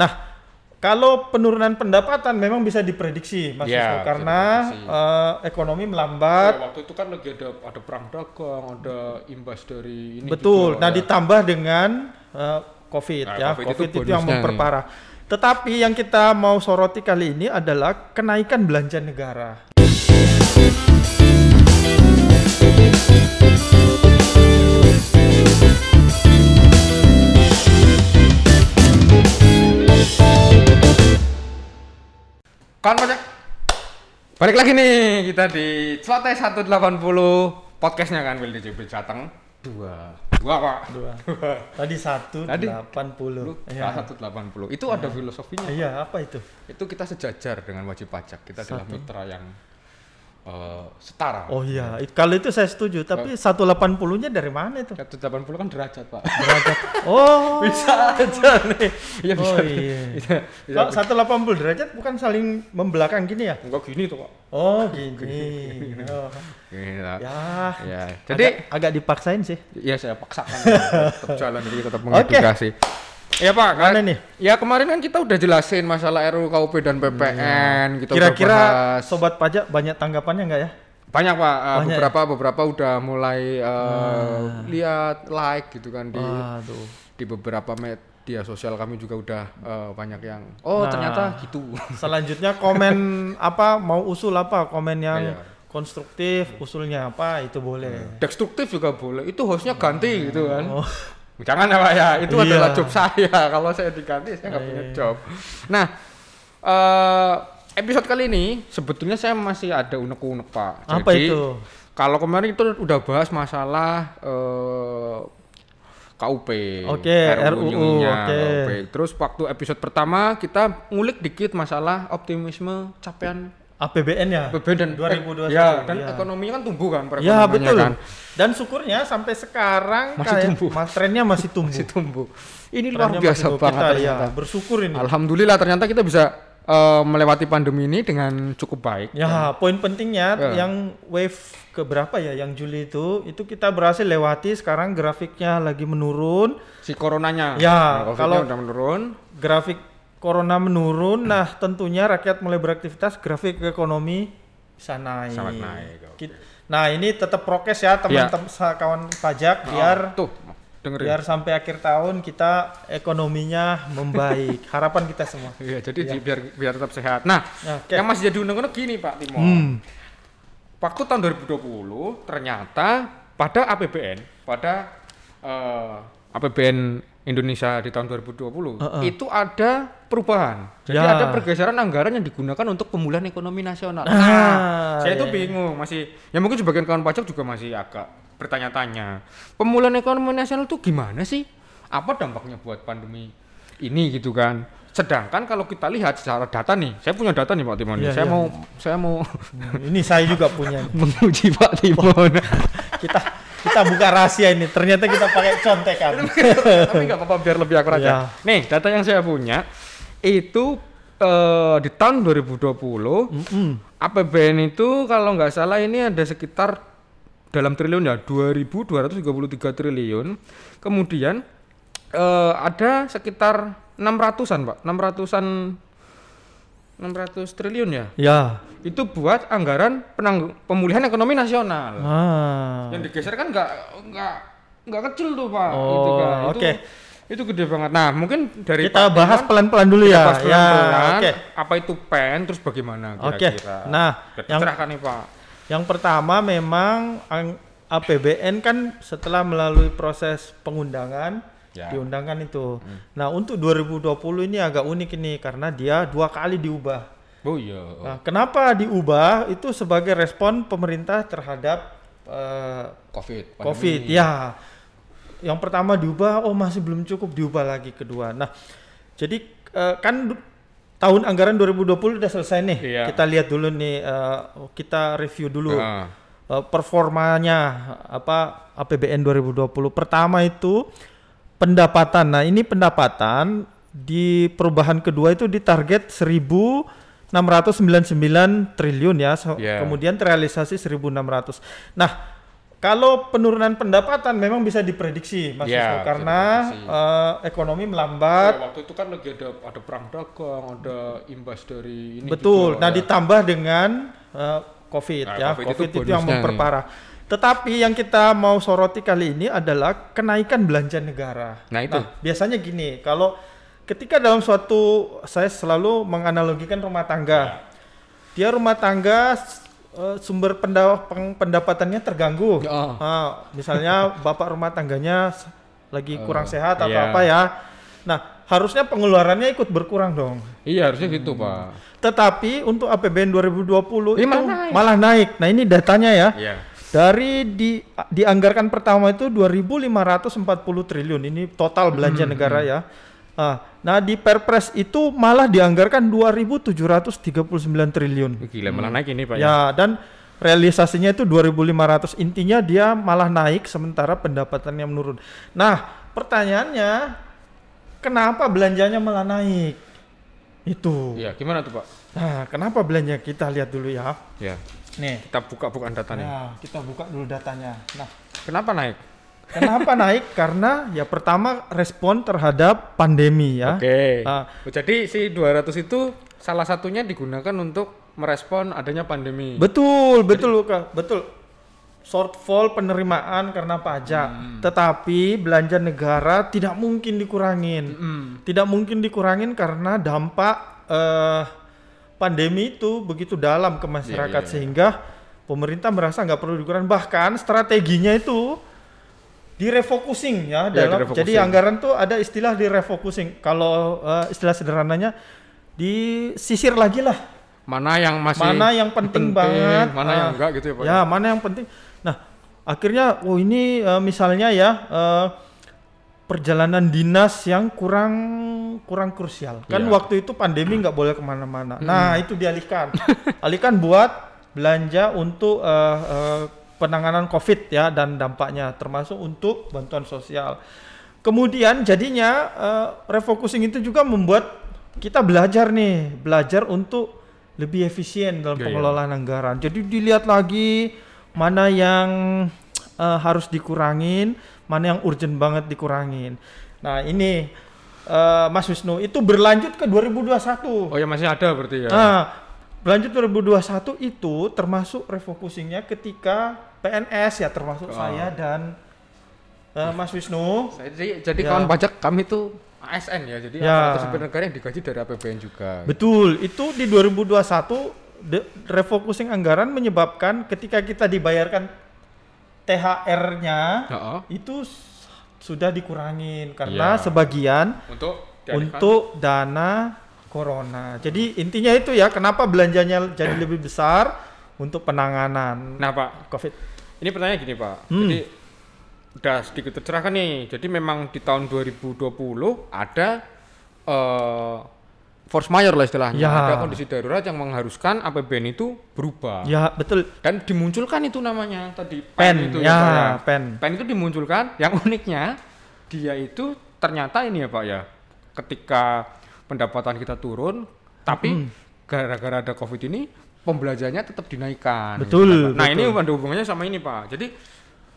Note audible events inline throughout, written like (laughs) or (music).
Nah, kalau penurunan pendapatan memang bisa diprediksi, Mas Ya, bisa karena diprediksi. eh, ekonomi melambat. Ya, waktu itu kan lagi ada ada perang dagang, ada imbas dari ini. Betul. juga, Nah, ya. ditambah dengan eh, COVID Nah, ya, COVID COVID, itu itu, yang memperparah. Tetapi yang kita mau soroti kali ini adalah kenaikan belanja negara. Kawan pajak. Balik lagi nih kita di Celote 180 podcastnya kan Will DJB Jateng. Dua. Dua pak. Dua. Tadi satu Tadi? delapan puluh. Lu Iya. 180. Itu ada filosofinya. Iya, apa itu? Itu kita sejajar dengan wajib pajak. Kita adalah mitra yang eh, setara. Oh iya, kalau itu saya setuju. Tapi 180-nya dari mana itu? 180 kan derajat pak. Derajat. (laughs) Oh. bisa aja nih. Iya bisa. Oh iya. (laughs) Bisa, bisa. Kalau 180 derajat bukan saling membelakang gini ya? Enggak gini tuh pak. Oh, (laughs) gini. Oh. Gila. Ya. Ya. Jadi Jadi agak, agak dipaksain sih. ya saya paksakan tetap jalan jadi tetap mengedukasi. Ya Pak, kan? Mana nih? Ya kemarin kan kita udah jelasin masalah RUU KUP dan PPN, kita udah Kira-kira bahas. sobat pajak banyak tanggapannya nggak ya? banyak Pak, Banyak ya? beberapa beberapa udah mulai eh, lihat like gitu kan di Waduh. di beberapa media sosial kami juga udah eh, banyak yang oh Nah. ternyata gitu. (laughs) Selanjutnya komen apa mau usul apa? Komen yang Iya. konstruktif, usulnya apa itu boleh. Destruktif juga boleh. Itu hostnya ganti gitu kan. Oh. Jangan ya Pak ya, itu Iya. adalah job saya. (laughs) Kalau saya diganti saya nggak punya Iya. job. Nah, eh episode kali ini sebetulnya saya masih ada unek-unek Pak. Apa Jadi, itu? Kalau kemarin itu udah bahas masalah eh KUP, Oke, RUU, oke. KUP. Terus waktu episode pertama kita ngulik dikit masalah optimisme capaian APBN ya? APBN dan 2021, ya, dan ya. ekonominya kan tumbuh kan Ya betul. kan. Dan syukurnya sampai sekarang Masih kayak tumbuh. (laughs) mas trennya masih tumbuh. Masih tumbuh. Ini luar biasa banget Kita, ternyata. ya, bersyukur ini. Alhamdulillah ternyata kita bisa eh, melewati pandemi ini dengan cukup baik. Ya, poin pentingnya Ya. yang wave ke berapa ya? Yang Juli itu, itu kita berhasil lewati. Sekarang grafiknya lagi menurun. Si coronanya, Ya, nah, kalau- udah menurun. Grafik corona menurun. Nah, tentunya rakyat mulai beraktivitas, grafik ekonomi bisa naik. Sangat naik. Kit- Nah, ini tetap prokes ya teman-teman sa- kawan pajak biar Oh, tuh dengerin. biar sampai akhir tahun kita ekonominya membaik. (laughs) Harapan kita semua. Iya, jadi di- biar biar tetap sehat. Nah, Ya, oke. yang masih jadi undang-undang gini Pak Timo. Hmm. Waktu tahun 2020 ternyata pada APBN, pada eh, APBN Indonesia di tahun 2020 Heeh. itu ada perubahan. Jadi Ya. ada pergeseran anggaran yang digunakan untuk pemulihan ekonomi nasional. Ah, Nah, saya itu ya. bingung, masih ya mungkin sebagian kawan pajak juga masih agak bertanya-tanya. Pemulihan ekonomi nasional itu gimana sih? Apa dampaknya buat pandemi ini gitu kan? Sedangkan kalau kita lihat secara data nih, saya punya data nih Pak Timon. Iya, saya iya. mau saya mau Hmm, ini saya juga punya. (laughs) menguji Pak Timon. kita kita buka rahasia ini. Ternyata kita pakai contekan. Tapi nggak apa-apa biar lebih akurat Iya. ya. Nih, data yang saya punya itu eh, di tahun 2020 Mm-mm. APBN itu kalau nggak salah ini ada sekitar dalam triliun ya 2233 triliun. Kemudian eh, ada sekitar 600-an, Pak. 600-an 600 triliun ya. Ya. Itu buat anggaran penang pemulihan ekonomi nasional. Ah. Yang digeser kan nggak nggak nggak kecil tuh pak. Oh, itu kan. Oke. itu gede banget. Nah mungkin dari Kita Pak bahas pelan-pelan dulu ya. bahas Ya, pelan-pelan. oke. Apa itu pen? Terus bagaimana Oke. kira-kira? Nah, yang serahkan nih pak. yang pertama memang ang- APBN kan setelah melalui proses pengundangan Ya. diundangkan itu. Nah, untuk 2020 ini agak unik ini karena dia dua kali diubah. Oh iya. Nah, kenapa diubah? Itu sebagai respon pemerintah terhadap eh, Covid. pandemi. COVID. Ya. Yang pertama diubah, oh masih belum cukup diubah lagi kedua. Nah, jadi eh, kan tahun anggaran 2020 udah selesai nih. Iya. Kita lihat dulu nih eh, kita review dulu eh, performanya apa APBN 2020. Pertama itu pendapatan. Nah, ini pendapatan di perubahan kedua itu ditarget 1699 triliun ya. So- Yeah. Kemudian terrealisasi 1600. Nah, kalau penurunan pendapatan memang bisa diprediksi Mas Ya, Wisnu, bisa karena diprediksi. eh, ekonomi melambat waktu itu kan lagi ada ada perang dagang, ada imbas dari ini. Betul. juga, Nah, ya. ditambah dengan eh, COVID Nah, ya. COVID COVID, itu itu, yang memperparah. Tetapi yang kita mau soroti kali ini adalah kenaikan belanja negara. Nah, itu. biasanya gini, kalau ketika dalam suatu saya selalu menganalogikan rumah tangga. Dia rumah tangga eh, sumber pendapatannya terganggu. Ya. Ah, misalnya (laughs) bapak rumah tangganya lagi kurang sehat atau iya. apa ya. Nah, harusnya pengeluarannya ikut berkurang dong. Iya, harusnya gitu, Pak. Tetapi untuk APBN 2020 Ini itu malah naik. malah naik. Nah, ini datanya ya. Iya. Dari di dianggarkan pertama itu 2.540 triliun. Ini total belanja Hmm, negara ya. Ah, nah, di Perpres itu malah dianggarkan 2.739 triliun. Gila, malah naik ini, Pak. Ya. Ya, dan realisasinya itu 2.500. Intinya dia malah naik sementara pendapatannya menurun. Nah, pertanyaannya kenapa belanjanya malah naik? Itu. Iya, gimana tuh, Pak? Nah, kenapa belanja kita lihat dulu ya. Ya. Nih. Kita buka bukan data nih. Nah, kita buka dulu datanya. Nah, Kenapa naik? kenapa naik? Karena ya pertama respon terhadap pandemi ya. Oke. Ah. Oh, Jadi si 200 itu salah satunya digunakan untuk merespon adanya pandemi. Betul, betul, Kak. Betul. Shortfall penerimaan karena pajak. Hmm. Tetapi belanja negara tidak mungkin dikurangin. Mm. Tidak mungkin dikurangin karena dampak eh, pandemi itu begitu dalam ke masyarakat Iya, iya, sehingga pemerintah merasa nggak perlu dikurangin. Bahkan strateginya itu direfocusing ya Ya, dalam direfocusing. jadi anggaran tuh ada istilah direfocusing. Kalau eh, istilah sederhananya disisir lagi lah Mana yang masih mana yang penting, banget, mana ah, yang enggak gitu ya, Pak? Ya, mana yang penting. Nah, akhirnya, oh ini eh, misalnya ya eh, perjalanan dinas yang kurang kurang krusial. Kan Iya. waktu itu pandemi nggak boleh ke mana-mana. Nah, itu dialihkan, (laughs) alihkan buat belanja untuk eh, eh, penanganan COVID ya dan dampaknya, termasuk untuk bantuan sosial. Kemudian jadinya eh, refocusing itu juga membuat kita belajar nih, belajar untuk lebih efisien dalam Iya, iya. pengelolaan anggaran. Jadi dilihat lagi mana yang eh, harus dikurangin, mana yang urgent banget dikurangin. Nah ini eh, Mas Wisnu itu berlanjut ke 2021. Oh ya masih ada berarti ya. Nah, berlanjut 2021 itu termasuk refocusingnya ketika PNS ya termasuk Oh. saya dan eh, Mas Wisnu. Jadi, jadi Ya. kawan pajak kami itu ASN ya, jadi Ya. aparatur sipil negara yang digaji dari APBN juga. Betul, itu di 2021 de- refocusing anggaran menyebabkan ketika kita dibayarkan THR-nya Heeh. itu sudah dikurangin karena Iya. sebagian Untuk untuk dana corona. Jadi intinya itu ya kenapa belanjanya jadi lebih besar untuk penanganan Nah Pak, COVID. ini pertanyaan gini Pak. Hmm. Jadi udah sedikit tercerahkan nih. Jadi memang di tahun 2020 ada eh force majeure lah istilahnya. Ya. Ada kondisi darurat yang mengharuskan APBN itu berubah. Ya betul. Dan dimunculkan itu namanya tadi Pen, itu ya, Pak, ya. pen. Pen itu dimunculkan. Yang uniknya dia itu ternyata ini ya Pak ya. Ketika pendapatan kita turun, tapi gara-gara ada Covid ini pembelajarannya tetap dinaikkan. Betul, Nah, betul. ini ada hubungannya sama ini Pak. Jadi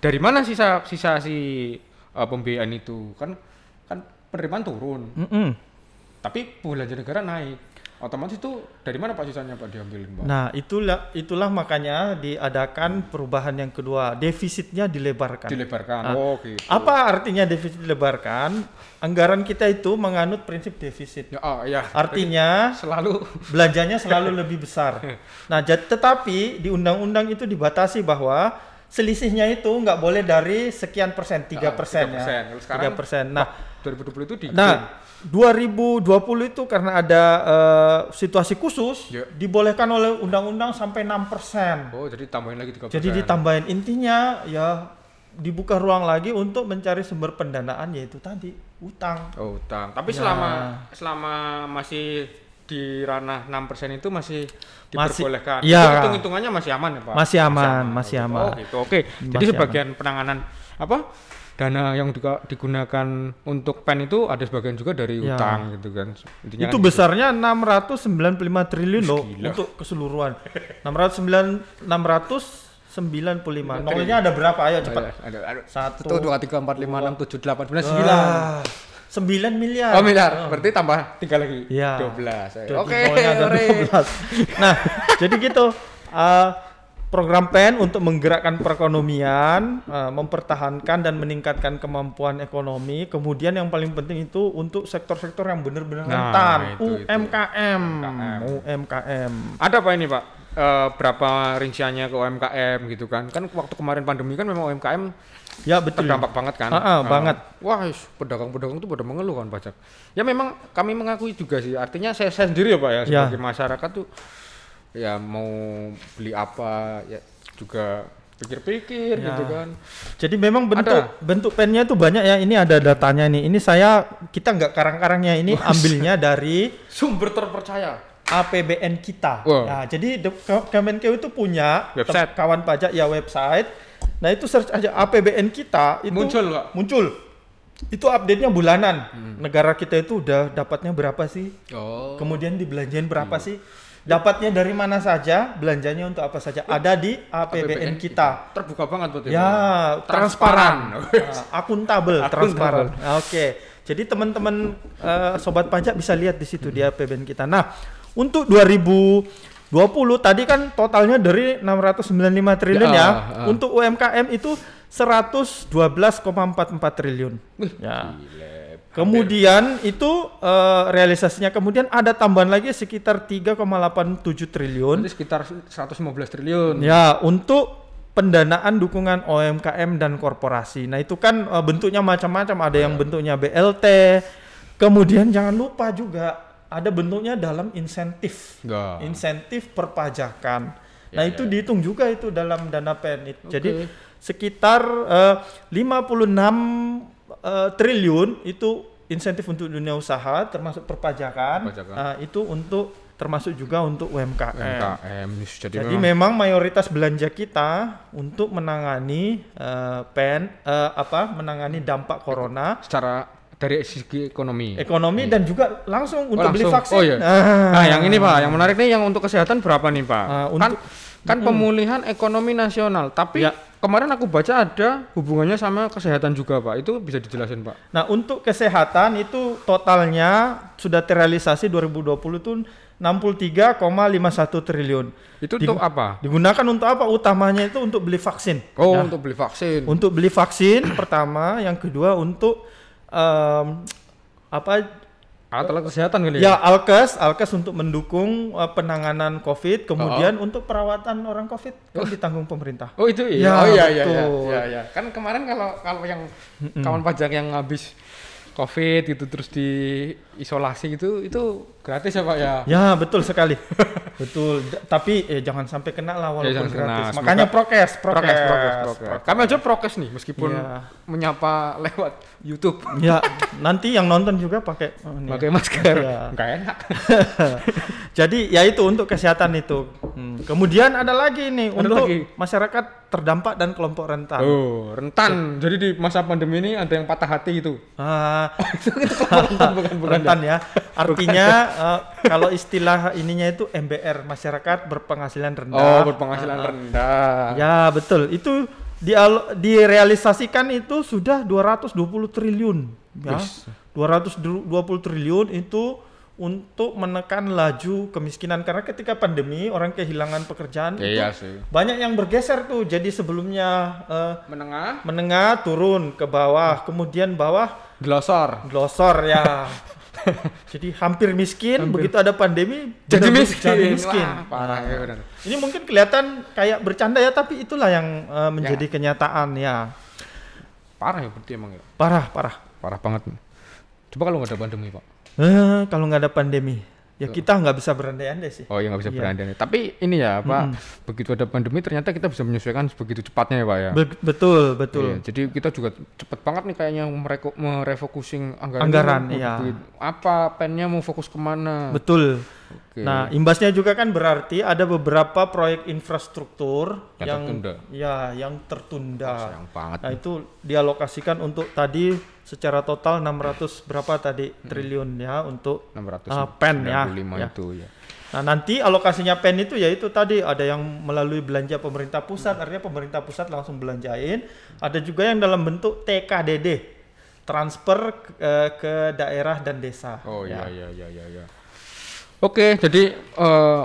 dari mana sisa sisa si uh, pembiayaan itu? Kan kan penerimaan turun, Mm-mm. Tapi belanja negara naik. Otomatis itu dari mana Pak sisanya Pak diambilin Pak? Nah itulah itulah makanya diadakan perubahan yang kedua defisitnya dilebarkan. Dilebarkan. Ah. Oh, gitu. Apa artinya defisit dilebarkan? Anggaran kita itu menganut prinsip defisit. Ya, oh, ya. Artinya selalu belanjanya selalu lebih besar. Nah, tetapi di undang-undang itu dibatasi bahwa selisihnya itu nggak boleh dari sekian persen, tiga Ah, persen 3%. ya, tiga persen. Nah, 2020 itu di nah 2020 itu karena ada eh, situasi khusus Ya. dibolehkan oleh undang-undang sampai 6 persen. Oh, jadi tambahin lagi 3%. Jadi ditambahin intinya ya dibuka ruang lagi untuk mencari sumber pendanaan yaitu tadi utang. Oh, utang. Tapi Ya. selama selama masih di ranah 6% itu masih Masih- diperbolehkan. iya. Itu hitung-hitungannya masih aman ya, Pak? Masih aman, masih Oh, aman. Oh, gitu. Oke. Jadi Masih sebagian penanganan apa? Dana yang juga digunakan untuk pen itu ada sebagian juga dari Ya. utang gitu kan. Intinya itu kan besarnya 695 triliun loh Gila. untuk keseluruhan. 609 95. Nolnya ada berapa? Ayo cepat. Satu, dua, tiga, empat, lima, enam, tujuh, delapan, sembilan, sembilan. Wah, 9 miliar. Oh miliar, berarti tambah tiga lagi. Iya. Dua belas. Jadi Oke, ore. 12. Nah, jadi gitu. eh, program PEN untuk menggerakkan perekonomian, eh, mempertahankan dan meningkatkan kemampuan ekonomi. Kemudian yang paling penting itu untuk sektor-sektor yang benar-benar Nah, rentan, itu, itu. UMKM, UMKM. UMKM. Ada apa ini Pak? Eh, berapa rinciannya ke UMKM gitu kan? Kan waktu kemarin pandemi kan memang UMKM Ya betul. terdampak banget kan? Eh, banget. Wah, pedagang-pedagang itu pada mengeluh kan pajak. Ya memang kami mengakui juga sih. Artinya saya, saya sendiri ya Pak ya Ya. sebagai masyarakat tuh ya mau beli apa ya juga pikir-pikir Ya. gitu kan. Jadi memang bentuk Ada. bentuk pennya itu banyak ya. Ini ada datanya nih. Ini saya kita nggak karang-karangnya ini ambilnya dari Sumber terpercaya. APBN kita. Wow. Nah, jadi Kemenkeu itu punya Website. kawan pajak ya website. Nah itu search aja APBN kita itu Muncul, Pak. Muncul. Itu update-nya bulanan. Negara kita itu udah dapatnya berapa sih? Oh. Kemudian dibelanjain berapa sih? Dapatnya dari mana saja? Belanjanya untuk apa saja? Ada di APBN, kita. Terbuka banget berarti. Ya, transparan, Transparan. (laughs) Akuntabel, transparan. Oke, jadi teman-teman eh, sobat pajak bisa lihat di situ di APBN kita. Nah, untuk 2020 tadi kan totalnya dari 695 triliun Ya, ya. ah. Untuk UMKM itu 112,44 triliun. Ya. Gile. Kemudian itu eh, realisasinya kemudian ada tambahan lagi sekitar 3,87 triliun. Berarti sekitar 115 triliun. Ya, untuk pendanaan dukungan OMKM dan korporasi. Nah, itu kan eh, bentuknya macam-macam. Ada yang bentuknya BLT. Kemudian jangan lupa juga ada bentuknya dalam insentif. Enggak. Insentif perpajakan. Ya, Nah, ya. itu dihitung juga itu dalam dana PEN. It- Jadi sekitar eh, 56 eh, triliun itu insentif untuk dunia usaha termasuk perpajakan. Perpajakan. Nah, itu untuk termasuk juga untuk UMKM. UMKM. Jadi, Jadi memang memang mayoritas belanja kita untuk menangani eh, pen eh, apa menangani dampak corona, secara dari segi ekonomi. ekonomi dan juga langsung Oh, untuk beli langsung. vaksin. Oh iya. Nah, yang ini Pak, yang menarik nih yang untuk kesehatan berapa nih Pak? Ah, kan untuk- kan pemulihan ekonomi nasional, tapi Ya. kemarin aku baca ada hubungannya sama kesehatan juga Pak. Itu bisa dijelasin Pak? Nah, untuk kesehatan itu totalnya sudah terrealisasi 2020 itu 63,51 triliun. Itu Digu- untuk apa? Digunakan untuk apa? Utamanya itu untuk beli vaksin. Oh, Ya. untuk beli vaksin. Untuk beli vaksin pertama, yang kedua untuk em, apa Alat-alat kesehatan kali Ya, Alkes, Alkes untuk mendukung uh, penanganan COVID, kemudian Oh. untuk perawatan orang COVID kan ditanggung pemerintah. Oh itu iya. Ya, oh iya iya iya. Iya iya. Kan kemarin kalau kalau yang kawan pajak yang habis COVID gitu terus diisolasi gitu itu gratis ya Pak ya? Ya, betul sekali. (laughs) betul. D- tapi eh, jangan sampai kena lah walaupun jangan kena. gratis. Semoga- Makanya prokes, prokes, Prokes, prokes, prokes. Kami aja prokes nih meskipun Iya. menyapa lewat YouTube Ya, nanti yang nonton juga pakai oh, pakai masker. Iya. Enggak enak. (laughs) Jadi ya itu untuk kesehatan itu. Hmm. Kemudian ada lagi nih Ada untuk lagi. masyarakat terdampak dan kelompok rentan. Oh, rentan. Jadi di masa pandemi ini ada yang patah hati gitu. Ah, rentan bukan bukan. rentan ya. Artinya eh, kalau istilah ininya itu MBR masyarakat berpenghasilan rendah. Oh, berpenghasilan rendah. Ya betul. Itu dial- direalisasikan itu sudah 220 triliun. Ya. Wis. 220 triliun itu untuk menekan laju kemiskinan karena ketika pandemi orang kehilangan pekerjaan itu Iya sih. banyak yang bergeser tuh. Jadi sebelumnya eh, Menengah, menengah turun ke bawah, kemudian bawah glosor. glosor ya. (laughs) Jadi hampir miskin, begitu ada pandemi Jadi miskin. Jadi miskin. Wah, parah ya benar. Ini mungkin kelihatan kayak bercanda ya, tapi itulah yang eh, menjadi kenyataan ya. Parah ya berarti emang ya. Parah, parah. Parah banget. Coba kalau nggak ada pandemi, Pak. Eh, kalau nggak ada pandemi, ya kita nggak bisa berandai-andai sih. Oh iya nggak bisa Iya. berandai. Tapi ini ya Pak, begitu ada pandemi ternyata kita bisa menyesuaikan begitu cepatnya ya Pak ya. Be- betul, betul. Iya, jadi kita juga cepet banget nih kayaknya mereko- merefocusing anggaran. Anggaran, ini. iya. Apa pennya mau fokus ke mana? Betul. Oke. Nah, imbasnya juga kan berarti ada beberapa proyek infrastruktur Yang yang, tertunda. ya yang tertunda. Sayang banget. Nah, itu dialokasikan untuk tadi secara total 600 berapa tadi triliun ya untuk 695 Ah, pen ya, ya. itu ya. Nah, nanti alokasinya PEN itu yaitu tadi ada yang melalui belanja pemerintah pusat, artinya pemerintah pusat langsung belanjain. Ada juga yang dalam bentuk TKDD, transfer ke, eh, ke daerah dan desa. Oh Ya. iya iya iya iya iya. Oke, jadi eh,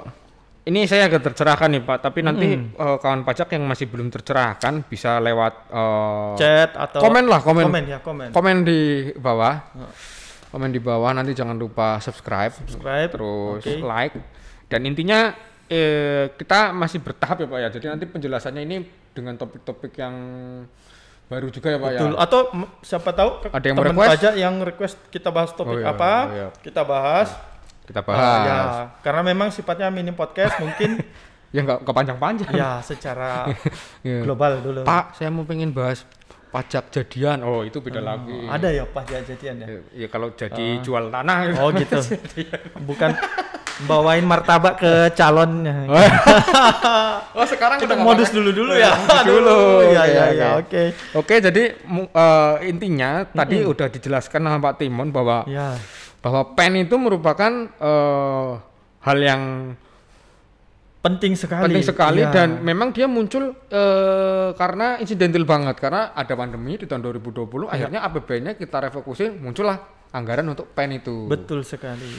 ini saya agak tercerahkan nih Pak, tapi nanti eh, kawan pajak yang masih belum tercerahkan bisa lewat eh, Chat atau komen lah, komen. Komen ya, komen. komen di bawah. Komen di bawah nanti jangan lupa subscribe, Subscribe. terus Oke. like. Dan intinya eh, kita masih bertahap ya Pak ya. Jadi nanti penjelasannya ini dengan topik-topik yang baru juga ya Pak Betul. ya. Atau siapa tahu Ada yang teman request? pajak yang request kita bahas topik Oh iya, apa, iya. kita bahas. Kita Ah, bahas. ya, karena memang sifatnya mini podcast mungkin (laughs) Ya nggak kepanjang-panjang. ya secara Iya. (laughs) global dulu. Pak, saya mau pengen bahas pajak jadian. Oh, itu beda lagi. Ada ya pajak jadian ya? Ya, ya kalau jadi jual tanah (laughs) gitu. Oh gitu. Bukan bawain martabak ke calonnya. Oh, sekarang Kita modus dulu dulu ya. dulu. Iya Oke, iya oke. iya oke. Oke, jadi eh, intinya tadi udah dijelaskan sama Pak Timon bahwa Ya. Bahwa pen itu merupakan eh, hal yang Penting sekali. penting sekali Iya. dan memang dia muncul eh, karena insidental banget karena ada pandemi di tahun 2020 Iya. akhirnya APBN-nya kita refokusin muncullah anggaran untuk pen itu. betul sekali.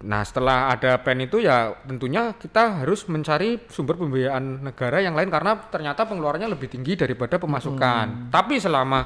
Nah, setelah ada PEN itu ya tentunya kita harus mencari sumber pembiayaan negara yang lain karena ternyata pengeluarannya lebih tinggi daripada pemasukan. Hmm. Tapi selama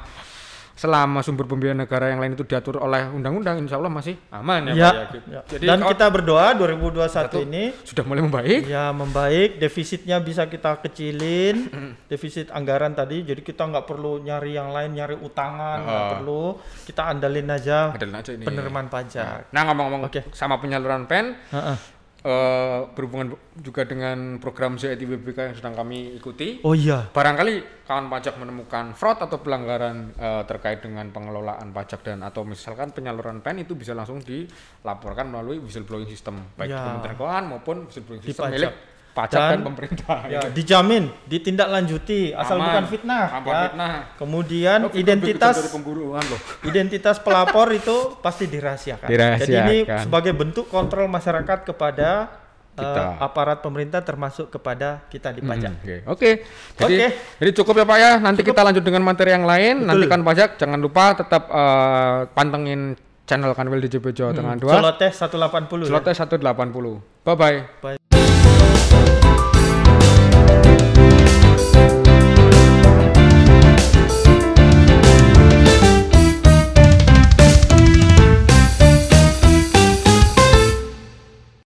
selama sumber pembiayaan negara yang lain itu diatur oleh undang-undang, insya Allah masih aman ya, Ya. Pak ya. ya. Jadi Dan kita berdoa 2021 ini sudah mulai membaik. ya membaik, defisitnya bisa kita kecilin, defisit anggaran tadi. Jadi kita nggak perlu nyari yang lain, nyari utangan, nggak Oh. perlu. Kita andalin aja Andalin aja ini. penerimaan pajak. Nah, ngomong-ngomong Oke. sama penyaluran PEN Heeh. Eh, berhubungan bu- juga dengan program ZITBBK yang sedang kami ikuti. Oh iya. Barangkali kawan pajak menemukan fraud atau pelanggaran eh, terkait dengan pengelolaan pajak dan atau misalkan penyaluran PEN itu bisa langsung dilaporkan melalui whistleblowing system baik Ya. Kementerian Keuangan maupun whistleblowing system pajak. milik pajak dan, Dan- pemerintah. Ya, dijamin, ditindaklanjuti asal Aman. bukan fitnah. Ya. fitnah. Kemudian Oh, identitas loh. (laughs) identitas pelapor itu pasti dirahasiakan. Dirahasiakan. Jadi ini sebagai bentuk kontrol masyarakat kepada Kita. aparat pemerintah termasuk kepada kita di pajak. Hmm, Oke, Oke. Jadi, Oke. jadi cukup ya Pak ya. Nanti kita lanjut dengan materi yang lain. Nanti kan pajak jangan lupa tetap eh, pantengin channel Kanwil DJP Jawa Tengah 2. Celoteh 180 ya. Slotnya 180. Bye bye. Bye.